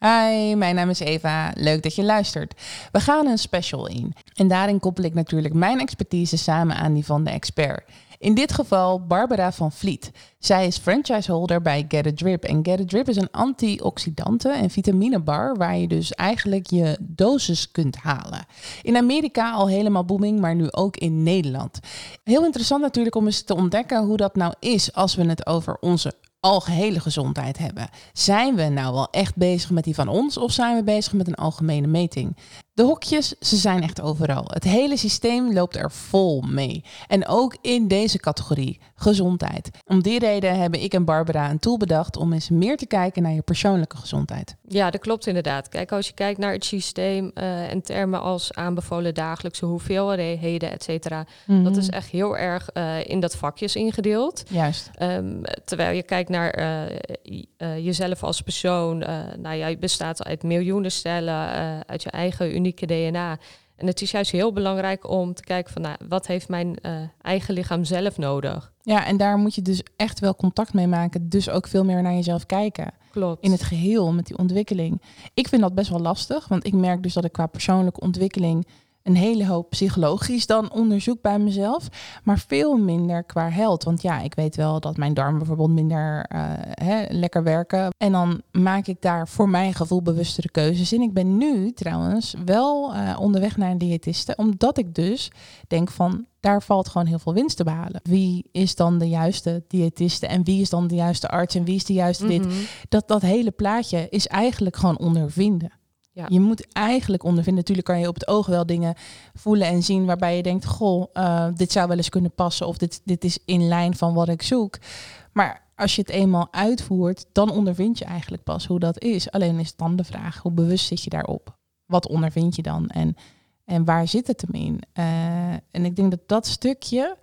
Hi, mijn naam is Eva. Leuk dat je luistert. We gaan een special in. En daarin koppel ik natuurlijk mijn expertise samen aan die van de expert. In dit geval Barbara van Vliet. Zij is franchiseholder bij Get a Drip. En Get a Drip is een antioxidante- en vitaminebar waar je dus eigenlijk je dosis kunt halen. In Amerika al helemaal booming, maar nu ook in Nederland. Heel interessant natuurlijk om eens te ontdekken hoe dat nou is als we het over onze algehele gezondheid hebben. Zijn we nou wel echt bezig met die van ons of zijn we bezig met een algemene meting? De hokjes, ze zijn echt overal. Het hele systeem loopt er vol mee. En ook in deze categorie, gezondheid. Om die reden hebben ik en Barbara een tool bedacht om eens meer te kijken naar je persoonlijke gezondheid. Ja, dat klopt inderdaad. Kijk, als je kijkt naar het systeem uh, en termen als aanbevolen dagelijkse hoeveelheden, et cetera. Dat Mhm. is echt heel erg uh, in dat vakjes ingedeeld. Juist. Um, terwijl je kijkt naar uh, jezelf als persoon. nou, jij bestaat uit miljoenen cellen, uit je eigen unieke DNA. En het is juist heel belangrijk om te kijken van nou, wat heeft mijn uh, eigen lichaam zelf nodig. Ja, en daar moet je dus echt wel contact mee maken. Dus ook veel meer naar jezelf kijken. Klopt. In het geheel met die ontwikkeling. Ik vind dat best wel lastig, want ik merk dus dat ik qua persoonlijke ontwikkeling een hele hoop psychologisch dan onderzoek bij mezelf, maar veel minder qua health. Want ja, ik weet wel dat mijn darmen bijvoorbeeld minder uh, hè, lekker werken. En dan maak ik daar voor mijn gevoel bewustere keuzes in. Ik ben nu trouwens wel uh, onderweg naar een diëtiste, omdat ik dus denk van daar valt gewoon heel veel winst te behalen. Wie is dan de juiste diëtiste en wie is dan de juiste arts en wie is de juiste Mhm. dit? Dat, dat hele plaatje is eigenlijk gewoon ondervinden. Je moet eigenlijk ondervinden. Natuurlijk kan je op het oog wel dingen voelen en zien waarbij je denkt: Goh, uh, dit zou wel eens kunnen passen. Of dit, dit is in lijn van wat ik zoek. Maar als je het eenmaal uitvoert, dan ondervind je eigenlijk pas hoe dat is. Alleen is dan de vraag: hoe bewust zit je daarop? Wat ondervind je dan? En, en waar zit het hem in? Uh, en ik denk dat dat stukje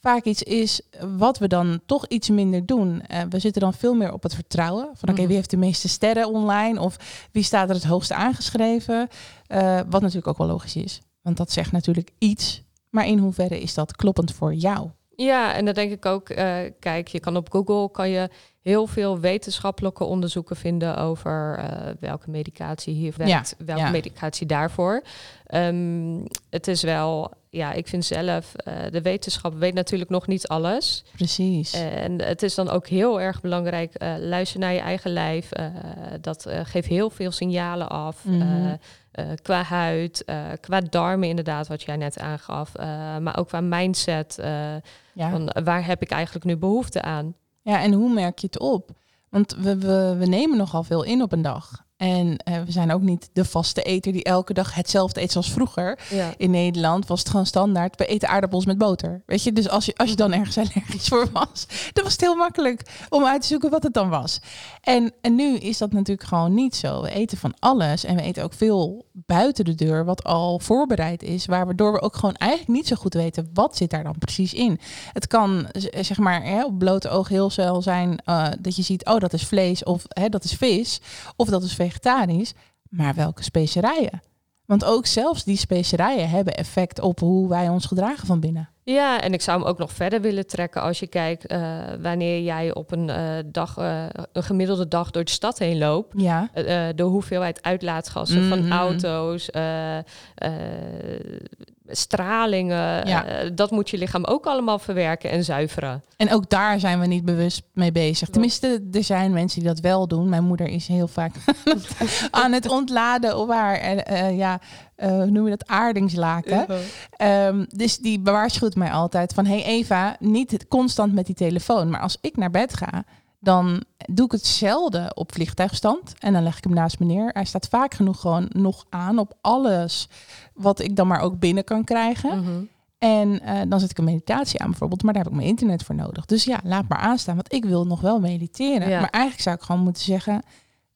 vaak iets is wat we dan toch iets minder doen. Uh, we zitten dan veel meer op het vertrouwen. Van oké, okay, wie heeft de meeste sterren online? Of wie staat er het hoogste aangeschreven? Uh, wat natuurlijk ook wel logisch is. Want dat zegt natuurlijk iets. Maar in hoeverre is dat kloppend voor jou? Ja, en dan denk ik ook, uh, kijk, je kan op Google kan je heel veel wetenschappelijke onderzoeken vinden over uh, welke medicatie hier werkt, ja, welke ja. medicatie daarvoor. Um, het is wel, ja, ik vind zelf, uh, de wetenschap weet natuurlijk nog niet alles. Precies. En het is dan ook heel erg belangrijk, uh, luister naar je eigen lijf. Uh, dat geeft heel veel signalen af. Mhm. Qua huid, qua darmen inderdaad, wat jij net aangaf. maar ook qua mindset. ja. van, waar heb ik eigenlijk nu behoefte aan? Ja, en hoe merk je het op? Want we, we, we nemen nogal veel in op een dag. En uh, we zijn ook niet de vaste eter die elke dag hetzelfde eet zoals vroeger. Ja. In Nederland was het gewoon standaard. We eten aardappels met boter. Weet je, dus als je, als je dan ergens allergisch voor was, dan was het heel makkelijk om uit te zoeken wat het dan was. En, en nu is dat natuurlijk gewoon niet zo. We eten van alles en we eten ook veel buiten de deur, wat al voorbereid is, waardoor we ook gewoon eigenlijk niet zo goed weten wat zit daar dan precies in. Het kan zeg maar hè, op blote oog heel snel zijn uh, dat je ziet, oh dat is vlees of hè, dat is vis of dat is vegetarisch, maar welke specerijen? Want ook zelfs die specerijen hebben effect op hoe wij ons gedragen van binnen. Ja, en ik zou hem ook nog verder willen trekken als je kijkt uh, wanneer jij op een uh, dag, uh, een gemiddelde dag door de stad heen loopt. Ja. de hoeveelheid uitlaatgassen Mhm. van auto's, stralingen, Ja. dat moet je lichaam ook allemaal verwerken en zuiveren. En ook daar zijn we niet bewust mee bezig. Tenminste, er zijn mensen die dat wel doen. Mijn moeder is heel vaak aan het ontladen op haar, uh, ja, uh, hoe noem je dat, aardingslaken. Um, dus die waarschuwt mij altijd van, hey Eva, niet constant met die telefoon. Maar als ik naar bed ga, dan doe ik het zelden op vliegtuigstand. En dan leg ik hem naast me neer. Hij staat vaak genoeg gewoon nog aan op alles wat ik dan maar ook binnen kan krijgen. Mm -hmm. En uh, dan zet ik een meditatie aan bijvoorbeeld, maar daar heb ik mijn internet voor nodig. Dus ja, laat maar aanstaan, want ik wil nog wel mediteren. Ja. Maar eigenlijk zou ik gewoon moeten zeggen,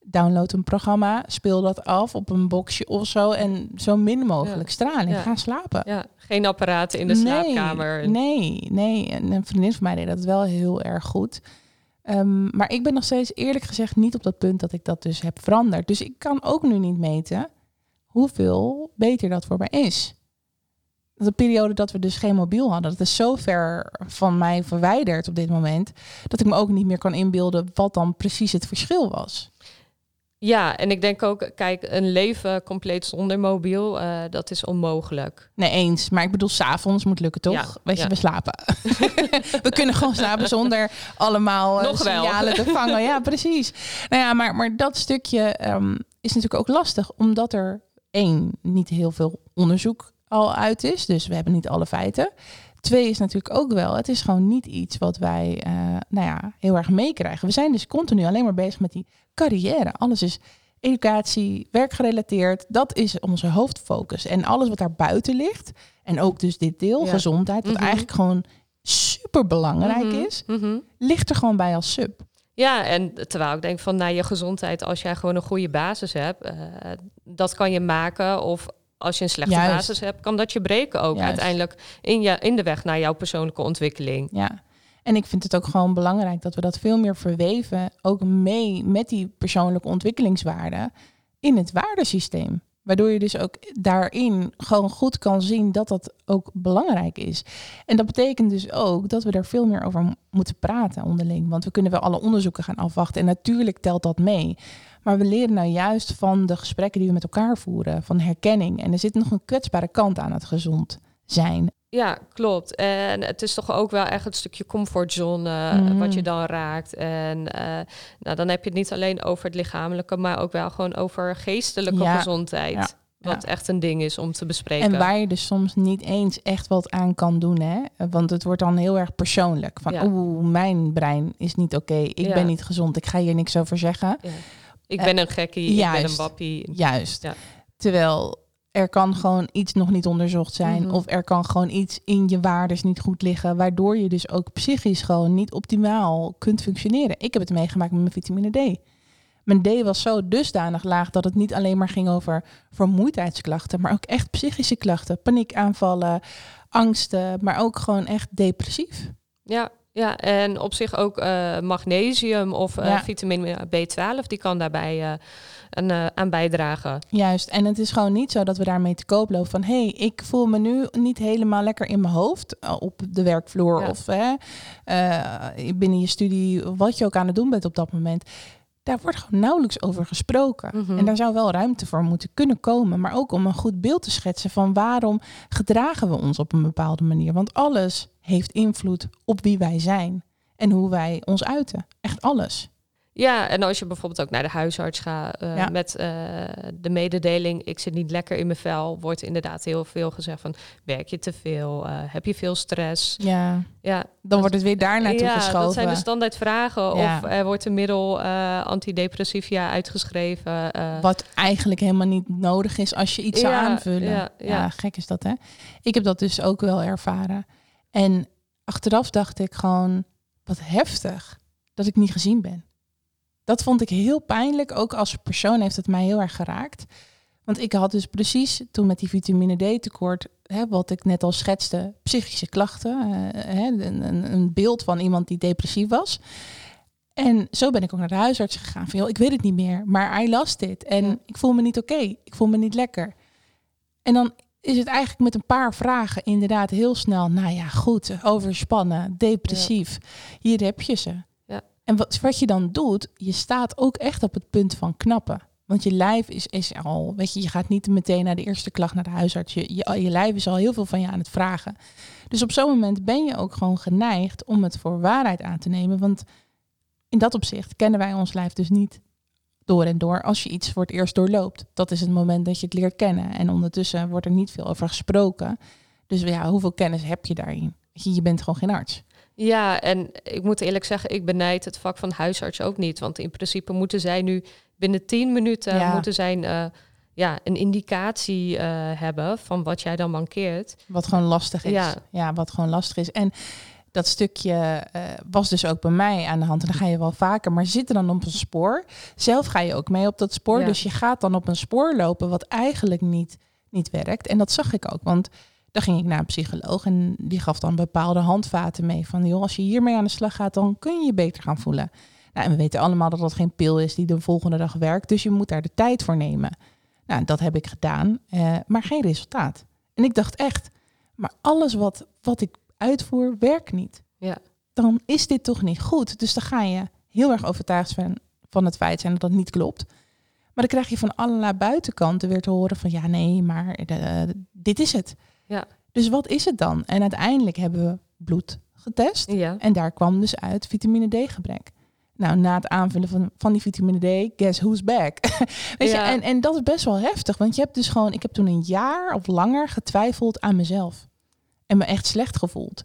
download een programma, speel dat af op een boxje of zo en zo min mogelijk Ja. straling. Ja. Ga slapen. Ja, geen apparaten in de nee, slaapkamer. Nee, nee. En een vriendin van mij deed dat wel heel erg goed. Um, maar ik ben nog steeds eerlijk gezegd niet op dat punt dat ik dat dus heb veranderd. Dus ik kan ook nu niet meten hoeveel beter dat voor mij is. De periode dat we dus geen mobiel hadden, dat is zo ver van mij verwijderd op dit moment, dat ik me ook niet meer kan inbeelden wat dan precies het verschil was. Ja, en ik denk ook, kijk, een leven compleet zonder mobiel, uh, dat is onmogelijk. Nee, eens. Maar ik bedoel, s'avonds moet lukken, toch? Ja, Weet je, we slapen. we kunnen gewoon slapen zonder allemaal eh, signalen te vangen. Ja, precies. Nou ja, maar, maar dat stukje ehm, is natuurlijk ook lastig, omdat er één, niet heel veel onderzoek al uit is. Dus we hebben niet alle feiten. Twee is natuurlijk ook wel, het is gewoon niet iets wat wij eh, nou ja, heel erg meekrijgen. We zijn dus continu alleen maar bezig met die carrière. Alles is educatie, werkgerelateerd. Dat is onze hoofdfocus. En alles wat daar buiten ligt, en ook dus dit deel, Ja. gezondheid, wat Mhm. eigenlijk gewoon super belangrijk Mhm, is, mhm. ligt er gewoon bij als sub. Ja, en terwijl ik denk van naar je gezondheid, als jij gewoon een goede basis hebt, eh, dat kan je maken. Of als je een slechte Juist. basis hebt, kan dat je breken ook Juist. uiteindelijk in, je, in de weg naar jouw persoonlijke ontwikkeling. Ja. En ik vind het ook gewoon belangrijk dat we dat veel meer verweven, ook mee met die persoonlijke ontwikkelingswaarden in het waardesysteem. Waardoor je dus ook daarin gewoon goed kan zien dat dat ook belangrijk is. En dat betekent dus ook dat we er veel meer over moeten praten onderling. Want we kunnen wel alle onderzoeken gaan afwachten. En natuurlijk telt dat mee. Maar we leren nou juist van de gesprekken die we met elkaar voeren, van herkenning. En er zit nog een kwetsbare kant aan het gezond zijn. Ja, klopt. En het is toch ook wel echt het stukje comfortzone eh, Mhm. wat je dan raakt. En eh, nou, dan heb je het niet alleen over het lichamelijke, maar ook wel gewoon over geestelijke Ja, gezondheid. ja, Wat ja. echt een ding is om te bespreken. En waar je dus soms niet eens echt wat aan kan doen. Hè? Want het wordt dan heel erg persoonlijk. Van oeh, mijn brein is niet oké. Ik ben niet gezond. Ik ga hier niks over zeggen. Ik ben een gekkie, ik ben een juist. wappie. Juist. Ja. Terwijl er kan gewoon iets nog niet onderzocht zijn. Mhm. Of er kan gewoon iets in je waardes niet goed liggen. Waardoor je dus ook psychisch gewoon niet optimaal kunt functioneren. Ik heb het meegemaakt met mijn vitamine D. Mijn D was zo dusdanig laag dat het niet alleen maar ging over vermoeidheidsklachten, maar ook echt psychische klachten. Paniekaanvallen, angsten, maar ook gewoon echt depressief. Ja, ja, en op zich ook eh, magnesium of Ja. vitamine B12, die kan daarbij eh, een, aan bijdragen. Juist. En het is gewoon niet zo dat we daarmee te koop lopen van... hé, hey, ik voel me nu niet helemaal lekker in mijn hoofd op de werkvloer... Ja. of hè, binnen je studie, wat je ook aan het doen bent op dat moment. Daar wordt gewoon nauwelijks over gesproken. Mhm. En daar zou wel ruimte voor moeten kunnen komen. Maar ook om een goed beeld te schetsen van waarom gedragen we ons op een bepaalde manier. Want alles heeft invloed op wie wij zijn en hoe wij ons uiten. Echt alles. Ja, en als je bijvoorbeeld ook naar de huisarts gaat eh, Ja. met eh, de mededeling, ik zit niet lekker in mijn vel, wordt inderdaad heel veel gezegd van, werk je te veel, Eh, heb je veel stress? Ja, Ja, dan wordt het weer daar naartoe ja geschoven. dat zijn de standaard vragen. Ja. Of er wordt een middel antidepressiva uitgeschreven. Wat eigenlijk helemaal niet nodig is als je iets zou aanvullen. ja. gek is dat, hè? Ik heb dat dus ook wel ervaren. En achteraf dacht ik gewoon, wat heftig dat ik niet gezien ben. Dat vond ik heel pijnlijk. Ook als persoon heeft het mij heel erg geraakt. Want ik had dus precies toen met die vitamine D tekort, hè, wat ik net al schetste, psychische klachten. eh, hè, een, een, beeld van iemand die depressief was. En zo ben ik ook naar de huisarts gegaan. Van, joh, ik weet het niet meer, maar I last dit. En Ja. ik voel me niet oké. Ik voel me niet lekker. En dan is het eigenlijk met een paar vragen inderdaad heel snel... nou ja, goed, overspannen, depressief. Hier heb je ze. Ja. En wat, wat je dan doet, je staat ook echt op het punt van knappen. Want je lijf is, is al, weet je, je gaat niet meteen naar de eerste klacht naar de huisarts. Je, je, je lijf is al heel veel van je aan het vragen. Dus op zo'n moment ben je ook gewoon geneigd om het voor waarheid aan te nemen. Want in dat opzicht kennen wij ons lijf dus niet door en door als je iets voor het eerst doorloopt. Dat is het moment dat je het leert kennen. En ondertussen wordt er niet veel over gesproken. Dus ja, hoeveel kennis heb je daarin? Je, bent gewoon geen arts. Ja, en ik moet eerlijk zeggen, ik benijd het vak van huisarts ook niet. Want in principe moeten zij nu binnen 10 minuten Ja. moeten zij, eh, ja, een indicatie eh, hebben van wat jij dan mankeert. Wat gewoon lastig is. Ja, Ja. wat gewoon lastig is. En dat stukje eh, was dus ook bij mij aan de hand. En dan ga je wel vaker, maar zitten dan op een spoor. Zelf ga je ook mee op dat spoor. Ja. Dus je gaat dan op een spoor lopen wat eigenlijk niet, niet werkt. En dat zag ik ook. Want dan ging ik naar een psycholoog en die gaf dan bepaalde handvaten mee. Van joh, als je hiermee aan de slag gaat, dan kun je je beter gaan voelen. Nou, en we weten allemaal dat dat geen pil is die de volgende dag werkt. Dus je moet daar de tijd voor nemen. Nou, dat heb ik gedaan, eh, maar geen resultaat. En ik dacht echt, maar alles wat, wat ik uitvoer werkt niet. Ja. Dan is dit toch niet goed. Dus dan ga je heel erg overtuigd zijn van het feit zijn dat dat niet klopt. Maar dan krijg je van allerlei buitenkanten weer te horen van ja, nee, maar dit is het. Ja. Dus wat is het dan? En uiteindelijk hebben we bloed getest. Ja. En daar kwam dus uit vitamine D gebrek. Nou, na het aanvullen van, van die vitamine D, guess who's back? Weet je, Ja. en, en dat is best wel heftig. Want je hebt dus gewoon, ik heb toen een jaar of langer getwijfeld aan mezelf. En me echt slecht gevoeld.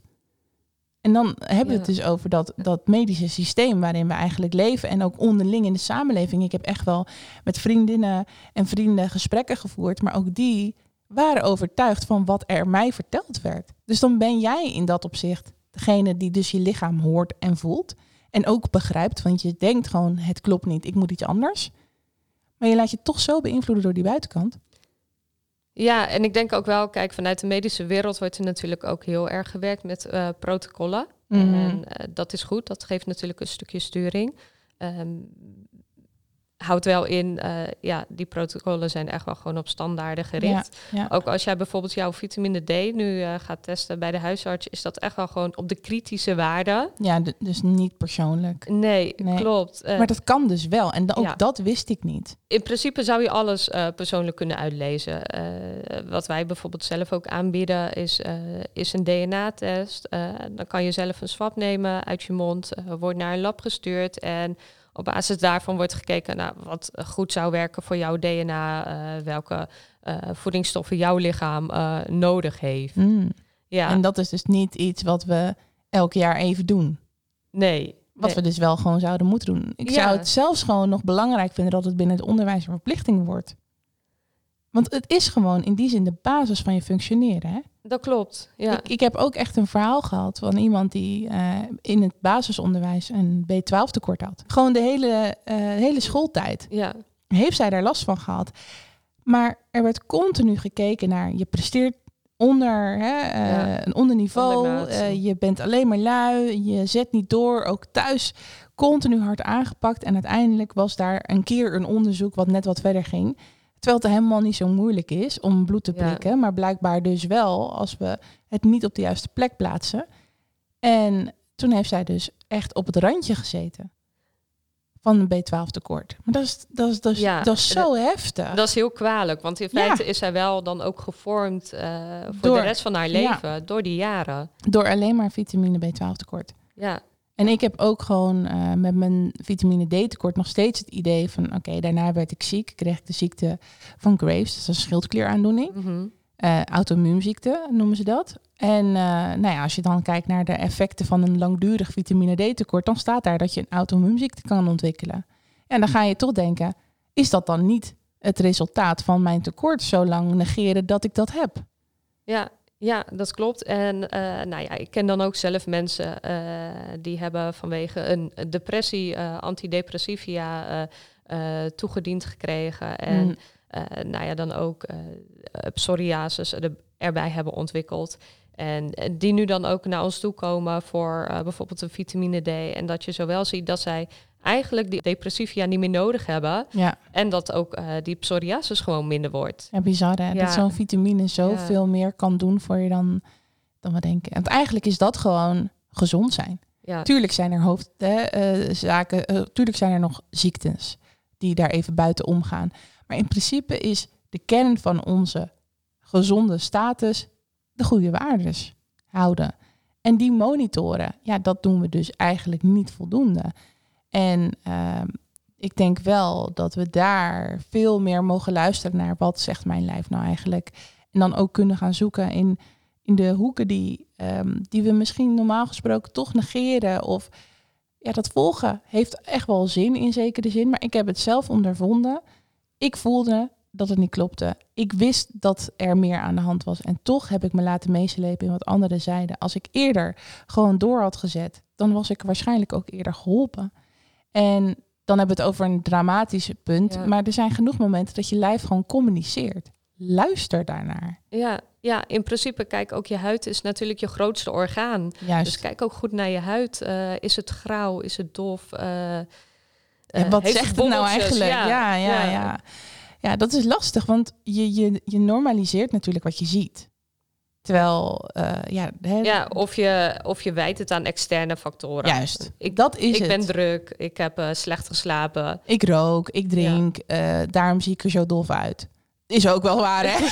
En dan hebben we het dus over dat, dat medische systeem waarin we eigenlijk leven. En ook onderling in de samenleving. Ik heb echt wel met vriendinnen en vrienden gesprekken gevoerd. Maar ook die waren overtuigd van wat er mij verteld werd. Dus dan ben jij in dat opzicht degene die dus je lichaam hoort en voelt. En ook begrijpt, want je denkt gewoon, het klopt niet, ik moet iets anders. Maar je laat je toch zo beïnvloeden door die buitenkant. Ja, en ik denk ook wel, kijk, vanuit de medische wereld wordt er natuurlijk ook heel erg gewerkt met eh, protocollen. Mhm. En eh, dat is goed, dat geeft natuurlijk een stukje sturing. Ehm, houdt wel in, eh, ja, die protocollen zijn echt wel gewoon op standaarden gericht. Ja, ja. Ook als jij bijvoorbeeld jouw vitamine D nu eh, gaat testen bij de huisarts, is dat echt wel gewoon op de kritische waarde. ja, dus niet persoonlijk. Nee, Nee. klopt. Eh, Maar dat kan dus wel. En ook ja. dat wist ik niet. in principe zou je alles persoonlijk kunnen uitlezen. Wat wij bijvoorbeeld zelf ook aanbieden is, is een DNA-test. Dan kan je zelf een swab nemen uit je mond, wordt naar een lab gestuurd en op basis daarvan wordt gekeken naar wat goed zou werken voor jouw DNA, eh, welke eh, voedingsstoffen jouw lichaam eh, nodig heeft. Mm. Ja, En dat is dus niet iets wat we elk jaar even doen. nee. Wat nee. we dus wel gewoon zouden moeten doen. Ik Ja. zou het zelfs gewoon nog belangrijk vinden dat het binnen het onderwijs een verplichting wordt. Want het is gewoon in die zin de basis van je functioneren. Hè? Dat klopt. Ja. Ik, ik heb ook echt een verhaal gehad van iemand die eh, in het basisonderwijs een B12 tekort had. Gewoon de hele, eh, hele schooltijd ja. heeft zij daar last van gehad. Maar er werd continu gekeken naar je presteert onder hè, eh, Ja. een onderniveau. Je bent alleen maar lui. Je zet niet door. Ook thuis continu hard aangepakt. En uiteindelijk was daar een keer een onderzoek wat net wat verder ging. Terwijl het helemaal niet zo moeilijk is om bloed te Ja. prikken. Maar blijkbaar dus wel als we het niet op de juiste plek plaatsen. En toen heeft zij dus echt op het randje gezeten van een B12 tekort. Maar dat is, dat is, dat is, Ja, dat is zo heftig. Dat is heel kwalijk, want in Ja. feite is zij wel dan ook gevormd eh, voor Door- de rest van haar ja. leven, door die jaren. Door alleen maar vitamine B12 tekort. Ja, En ik heb ook gewoon eh, met mijn vitamine D tekort nog steeds het idee van... oké, daarna werd ik ziek. Kreeg ik de ziekte van Graves. Dat is een schildklieraandoening. mhm. Eh auto-immuunziekte noemen ze dat. En eh, nou ja, als je dan kijkt naar de effecten van een langdurig vitamine D tekort... dan staat daar dat je een auto-immuunziekte kan ontwikkelen. En dan ga je toch denken... is dat dan niet het resultaat van mijn tekort zo lang negeren dat ik dat heb? ja, ja, dat klopt. En eh, nou ja, ik ken dan ook zelf mensen eh, die hebben vanwege een depressie antidepressiva eh, eh, toegediend gekregen. En Mm. nou ja, dan ook psoriasis er, erbij hebben ontwikkeld. En die nu dan ook naar ons toe komen voor bijvoorbeeld een vitamine D. En dat je zowel ziet dat zij eigenlijk die depressivia niet meer nodig hebben. Ja, En dat ook eh, die psoriasis gewoon minder wordt. ja bizar hè? Ja. Dat zo'n vitamine zoveel meer kan doen voor je dan, dan we denken. Want eigenlijk is dat gewoon gezond zijn. Ja, Tuurlijk zijn er hoofdzaken, eh, tuurlijk zijn er nog ziektes die daar even buiten omgaan. Maar in principe is de kern van onze gezonde status de goede waardes houden. En die monitoren, ja, dat doen we dus eigenlijk niet voldoende. En ehm, ik denk wel dat we daar veel meer mogen luisteren naar wat zegt mijn lijf nou eigenlijk. En dan ook kunnen gaan zoeken in, in de hoeken die, ehm, die we misschien normaal gesproken toch negeren. Of ja, dat volgen heeft echt wel zin in zekere zin. Maar ik heb het zelf ondervonden. Ik voelde dat het niet klopte. Ik wist dat er meer aan de hand was. En toch heb ik me laten meeslepen in wat anderen zeiden. Als ik eerder gewoon door had gezet, dan was ik waarschijnlijk ook eerder geholpen. En dan hebben we het over een dramatisch punt. Ja. Maar er zijn genoeg momenten dat je lijf gewoon communiceert. Luister daarnaar. ja, ja, in principe, kijk, ook je huid is natuurlijk je grootste orgaan. Juist. Dus kijk ook goed naar je huid. Eh, is het grauw? Is het dof? Eh, En eh, wat heeft zegt het nou eigenlijk? Ja, ja, ja, ja. dat is lastig, want je, je, je normaliseert natuurlijk wat je ziet. Terwijl, uh, ja, hè, ja of, je, of je wijt het aan externe factoren. Juist, ik, dat is ik het. ben druk, ik heb uh, slecht geslapen. Ik rook, ik drink, ja. uh, daarom zie ik er zo dof uit. Is ook wel waar, hè?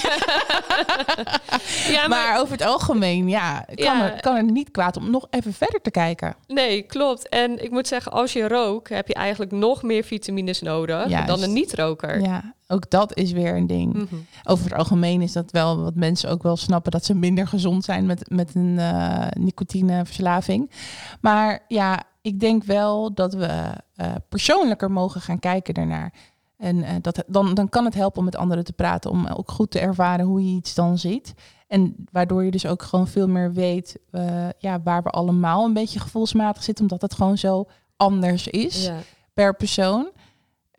ja, maar... maar... over het algemeen, ja, kan, ja. Er, kan er niet kwaad om nog even verder te kijken. Nee, klopt. En ik moet zeggen, als je rookt, heb je eigenlijk nog meer vitamines nodig Juist. dan een niet-roker. Ja, ook dat is weer een ding. Mm -hmm. Over het algemeen is dat wel wat mensen ook wel snappen dat ze minder gezond zijn met, met een uh, nicotineverslaving. Maar ja, ik denk wel dat we uh, persoonlijker mogen gaan kijken daarnaar. En uh, dat, dan, dan kan het helpen om met anderen te praten, om ook goed te ervaren hoe je iets dan ziet. En waardoor je dus ook gewoon veel meer weet uh, ja, waar we allemaal een beetje gevoelsmatig zitten, omdat het gewoon zo anders is ja. per persoon.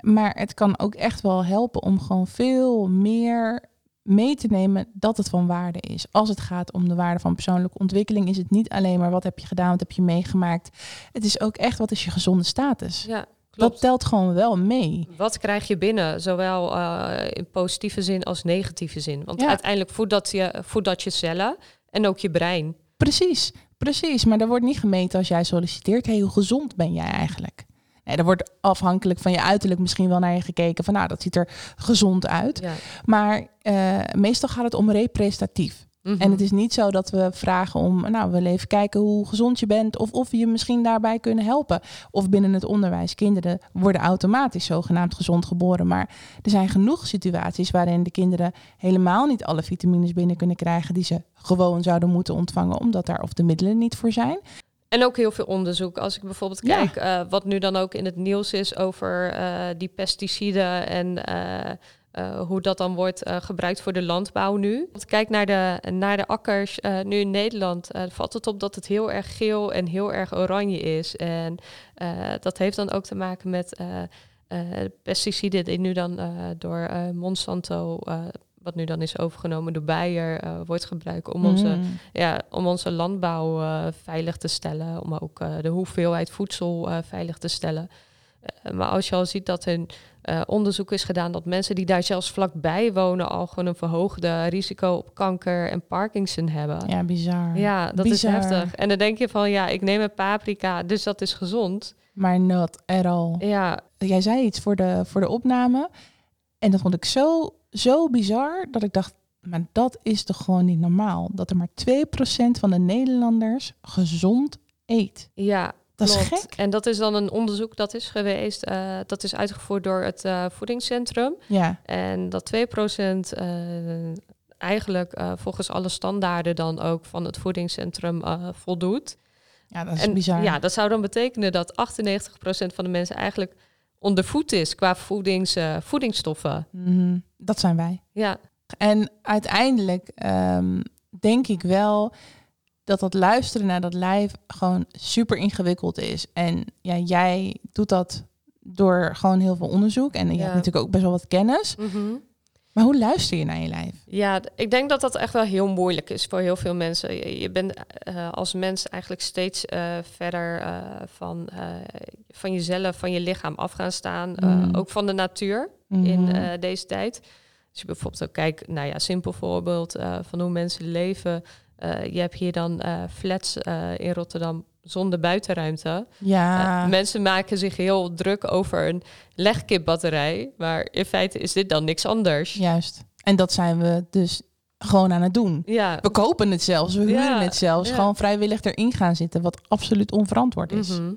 Maar het kan ook echt wel helpen om gewoon veel meer mee te nemen dat het van waarde is. Als het gaat om de waarde van persoonlijke ontwikkeling, is het niet alleen maar wat heb je gedaan, wat heb je meegemaakt. Het is ook echt wat is je gezonde status. Ja, Klopt. Dat telt gewoon wel mee. Wat krijg je binnen, zowel uh, in positieve zin als negatieve zin? Want ja. uiteindelijk voedt dat, je, voedt dat je cellen en ook je brein. Precies, precies. Maar er wordt niet gemeten als jij solliciteert. Hey, hoe gezond ben jij eigenlijk? Nee, er wordt afhankelijk van je uiterlijk misschien wel naar je gekeken. Van nou, dat ziet er gezond uit. Ja. Maar uh, meestal gaat het om representatief. -hmm. En het is niet zo dat we vragen om, nou, we willen even kijken hoe gezond je bent of of we je misschien daarbij kunnen helpen. Of binnen het onderwijs, kinderen worden automatisch zogenaamd gezond geboren. Maar er zijn genoeg situaties waarin de kinderen helemaal niet alle vitamines binnen kunnen krijgen die ze gewoon zouden moeten ontvangen, omdat daar of de middelen niet voor zijn. En ook heel veel onderzoek. Als ik bijvoorbeeld kijk ja. uh, wat nu dan ook in het nieuws is over uh, die pesticiden en uh, uh, hoe dat dan wordt uh, gebruikt voor de landbouw nu. Want kijk naar de, naar de akkers uh, nu in Nederland. valt het op dat het heel erg geel en heel erg oranje is. En dat heeft dan ook te maken met pesticiden die nu dan door Monsanto wat nu dan is overgenomen door Bayer, wordt gebruikt om, onze, mm. ja, om onze landbouw veilig te stellen, om ook de hoeveelheid voedsel veilig te stellen. maar als je al ziet dat een onderzoek is gedaan dat mensen die daar zelfs vlakbij wonen al gewoon een verhoogde risico op kanker en Parkinson hebben. Ja, bizar. Ja, dat bizar. is heftig. En dan denk je van ja, ik neem een paprika, dus dat is gezond. Maar not at all. Ja. Jij zei iets voor de, voor de opname en dat vond ik zo zo bizar dat ik dacht, maar dat is toch gewoon niet normaal? Dat er maar 2% van de Nederlanders gezond eet. Ja, dat is gek. En dat is dan een onderzoek dat is geweest. Uh, dat is uitgevoerd door het uh, voedingscentrum. Ja. En dat 2% uh, eigenlijk volgens alle standaarden dan ook van het voedingscentrum voldoet. Ja, dat is en, bizar. Ja, dat zou dan betekenen dat 98% van de mensen eigenlijk ondervoed is qua voedings, voedingsstoffen. Mm, dat zijn wij. Ja. En uiteindelijk um, denk ik wel dat dat luisteren naar dat lijf gewoon super ingewikkeld is. En ja, jij doet dat door gewoon heel veel onderzoek. En je ja. hebt natuurlijk ook best wel wat kennis. Mm -hmm. Maar hoe luister je naar je lijf? Ja, ik denk dat dat echt wel heel moeilijk is voor heel veel mensen. Je, je bent uh, als mens eigenlijk steeds uh, verder uh, van, van jezelf, van je lichaam af gaan staan. Mm. Ook van de natuur mm. in deze tijd. Als je bijvoorbeeld ook kijkt, nou ja, simpel voorbeeld van hoe mensen leven. Je hebt hier dan flats in Rotterdam zonder buitenruimte. Ja. Mensen maken zich heel druk over een legkipbatterij, maar in feite is dit dan niks anders. Juist. En dat zijn we dus gewoon aan het doen. Ja. We kopen het zelfs, we huren Ja. het zelfs. Ja. Gewoon vrijwillig erin gaan zitten, wat absoluut onverantwoord is. Mhm.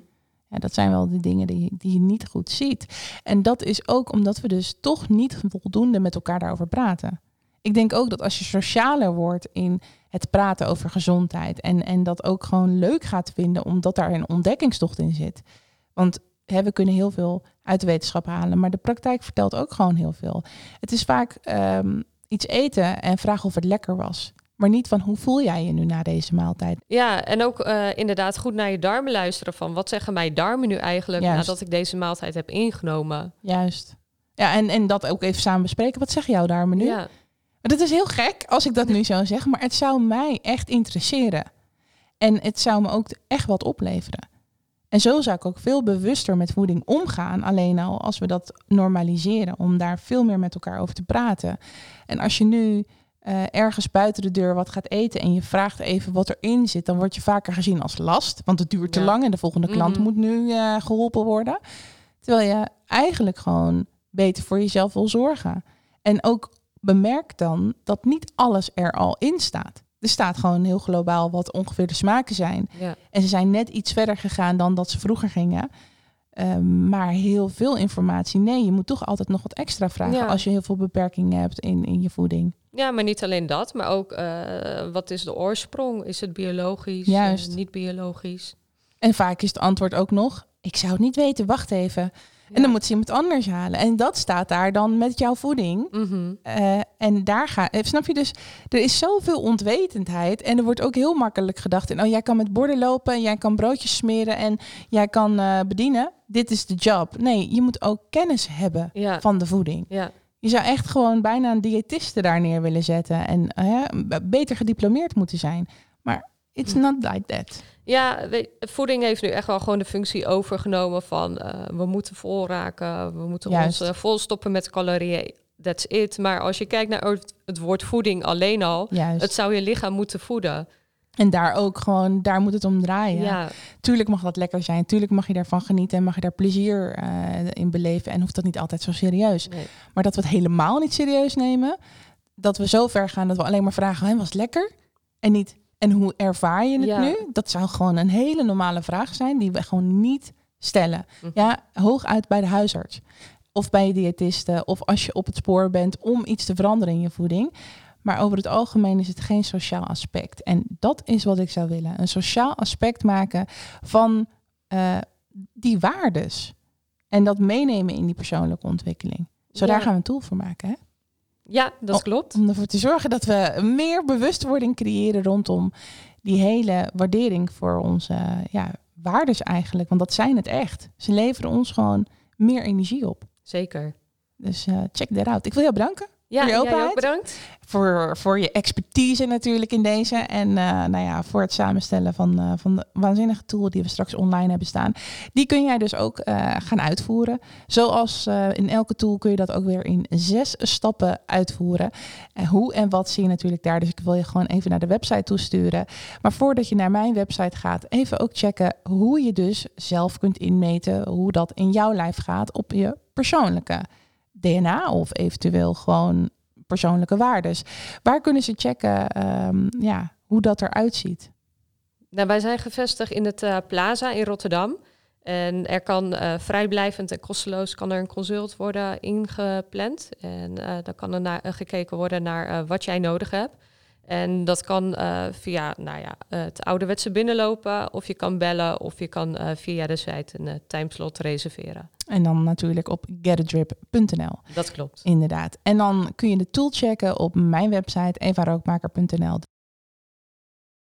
Ja, dat zijn wel de dingen die, die je niet goed ziet. En dat is ook omdat we dus toch niet voldoende met elkaar daarover praten. Ik denk ook dat als je socialer wordt in het praten over gezondheid en, en dat ook gewoon leuk gaat vinden, omdat daar een ontdekkingstocht in zit. Want hè, we kunnen heel veel uit de wetenschap halen, maar de praktijk vertelt ook gewoon heel veel. Het is vaak ehm, iets eten en vragen of het lekker was. Maar niet van hoe voel jij je nu na deze maaltijd? Ja, en ook eh, inderdaad goed naar je darmen luisteren van wat zeggen mijn darmen nu eigenlijk Juist. nadat ik deze maaltijd heb ingenomen. Juist. Ja, en, en dat ook even samen bespreken. Wat zeggen jouw darmen nu? Ja, dat is heel gek als ik dat nu zo zeg, maar het zou mij echt interesseren. En het zou me ook echt wat opleveren. En zo zou ik ook veel bewuster met voeding omgaan. Alleen al als we dat normaliseren, om daar veel meer met elkaar over te praten. En als je nu eh, ergens buiten de deur wat gaat eten en je vraagt even wat erin zit, dan word je vaker gezien als last. Want het duurt te Ja. lang en de volgende klant Mhm. moet nu eh, geholpen worden. Terwijl je eigenlijk gewoon beter voor jezelf wil zorgen. En ook bemerk dan dat niet alles er al in staat. Er staat gewoon heel globaal wat ongeveer de smaken zijn. Ja. En ze zijn net iets verder gegaan dan dat ze vroeger gingen. Ehm, maar heel veel informatie. Nee, je moet toch altijd nog wat extra vragen Ja. als je heel veel beperkingen hebt in, in je voeding. ja, maar niet alleen dat, maar ook eh, wat is de oorsprong? Is het biologisch? Juist. niet biologisch? En vaak is het antwoord ook nog: ik zou het niet weten, wacht even. En Ja. dan moet ze iemand anders halen. En dat staat daar dan met jouw voeding. Mhm. Eh, en daar ga eh, snap je dus, er is zoveel onwetendheid. En er wordt ook heel makkelijk gedacht in, oh jij kan met borden lopen, jij kan broodjes smeren en jij kan eh, bedienen. Dit is de job. Nee, je moet ook kennis hebben Ja. van de voeding. Ja. Je zou echt gewoon bijna een diëtiste daar neer willen zetten en beter gediplomeerd moeten zijn. Maar it's Hm. not like that. Ja, weet- voeding heeft nu echt wel gewoon de functie overgenomen van eh, we moeten vol raken, we moeten Juist. ons eh, volstoppen met calorieën. That's it. Maar als je kijkt naar het, woord voeding alleen al, Juist. het zou je lichaam moeten voeden. En daar ook gewoon, daar moet het om draaien. Ja, Tuurlijk mag dat lekker zijn. Tuurlijk mag je daarvan genieten en mag je daar plezier eh, in beleven. En hoeft dat niet altijd zo serieus. nee. Maar dat we het helemaal niet serieus nemen. Dat we zo ver gaan dat we alleen maar vragen, "Hè, was het lekker? En niet, en hoe ervaar je het Ja. nu? Dat zou gewoon een hele normale vraag zijn die we gewoon niet stellen. Mhm. Ja, hooguit bij de huisarts. Of bij je diëtiste. Of als je op het spoor bent om iets te veranderen in je voeding. Maar over het algemeen is het geen sociaal aspect. En dat is wat ik zou willen. Een sociaal aspect maken van eh, die waardes. En dat meenemen in die persoonlijke ontwikkeling. Zo Ja. daar gaan we een tool voor maken. Hè? Ja dat klopt. Om ervoor te zorgen dat we meer bewustwording creëren rondom die hele waardering voor onze ja, waardes eigenlijk. Want dat zijn het echt. Ze leveren ons gewoon meer energie op. Zeker. Dus eh, check that out. Ik wil jou bedanken Ja, Voor je openheid? ook bedankt. voor, voor je expertise natuurlijk in deze. En eh, nou ja, voor het samenstellen van, eh, van de waanzinnige tool die we straks online hebben staan. Die kun jij dus ook eh, gaan uitvoeren. Zoals in elke tool kun je dat ook weer in zes stappen uitvoeren. En hoe en wat zie je natuurlijk daar. Dus ik wil je gewoon even naar de website toesturen. Maar voordat je naar mijn website gaat, even ook checken hoe je dus zelf kunt inmeten hoe dat in jouw lijf gaat op je persoonlijke DNA of eventueel gewoon persoonlijke waardes. Waar kunnen ze checken ehm, ja, hoe dat eruit ziet? Nou, wij zijn gevestigd in het eh, Plaza in Rotterdam. En er kan eh, vrijblijvend en kosteloos kan er een consult worden ingepland. En eh, dan kan er naar, gekeken worden naar wat jij nodig hebt. En dat kan eh, via nou ja, eh, het ouderwetse binnenlopen, of je kan bellen, of je kan eh, via de site een eh, timeslot reserveren. En dan natuurlijk op getadrip.nl. Dat klopt. Inderdaad. En dan kun je de tool checken op mijn website evarookmaker.nl.